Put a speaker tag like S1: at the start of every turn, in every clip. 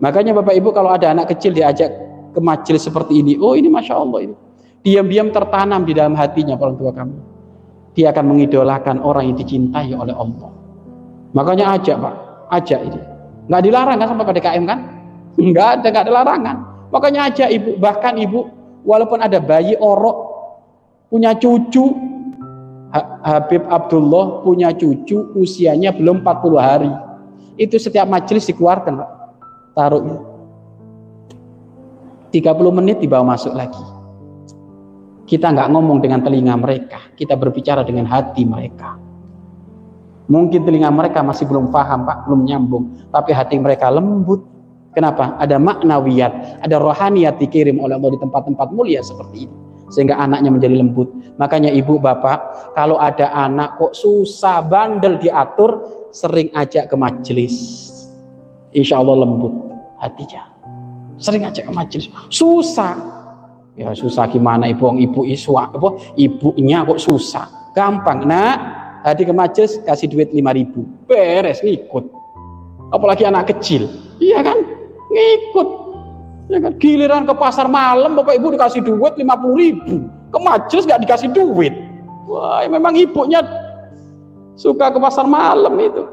S1: Makanya Bapak Ibu kalau ada anak kecil diajak ke majelis seperti ini, oh ini Masya Allah ini. Diam-diam tertanam di dalam hatinya orang tua kami. Dia akan mengidolakan orang yang dicintai oleh Allah. Makanya ajak Pak, ajak ini. Nggak dilarang kan sama PDKM kan? Nggak ada, nggak ada larangan. Makanya ajak ibu, bahkan ibu, walaupun ada bayi orok, punya cucu, Habib Abdullah punya cucu usianya belum 40 hari. Itu setiap majelis dikeluarkan Pak taruh 30 menit dibawa masuk lagi. Kita nggak ngomong dengan telinga mereka. Kita berbicara dengan hati mereka. Mungkin telinga mereka masih belum paham pak belum nyambung. Tapi hati mereka lembut. Kenapa? Ada maknawiyat ada rohaniat dikirim oleh Allah di tempat-tempat mulia seperti ini sehingga anaknya menjadi lembut. Makanya ibu bapak kalau ada anak kok susah bandel diatur sering ajak ke majelis insya Allah lembut hatinya sering aja ke majelis. Susah. Ya susah gimana ibu ibu iswa apa ibunya kok susah? Gampang nak. Hadi ke majelis kasih duit lima ribu. Beres ngikut. Apalagi anak kecil. Iya kan? Ngikut. Ya kan? Giliran ke pasar malam bapak ibu dikasih duit lima puluh ribu. Ke majelis gak dikasih duit. Wah memang ibunya suka ke pasar malam itu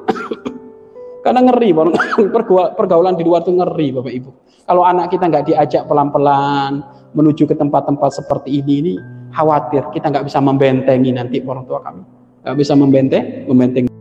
S1: Karena ngeri, pergaulan di luar itu ngeri Bapak Ibu. Kalau anak kita nggak diajak pelan-pelan menuju ke tempat-tempat seperti ini, ini khawatir kita nggak bisa membentengi nanti orang tua kami. Nggak bisa membenteng, membenteng.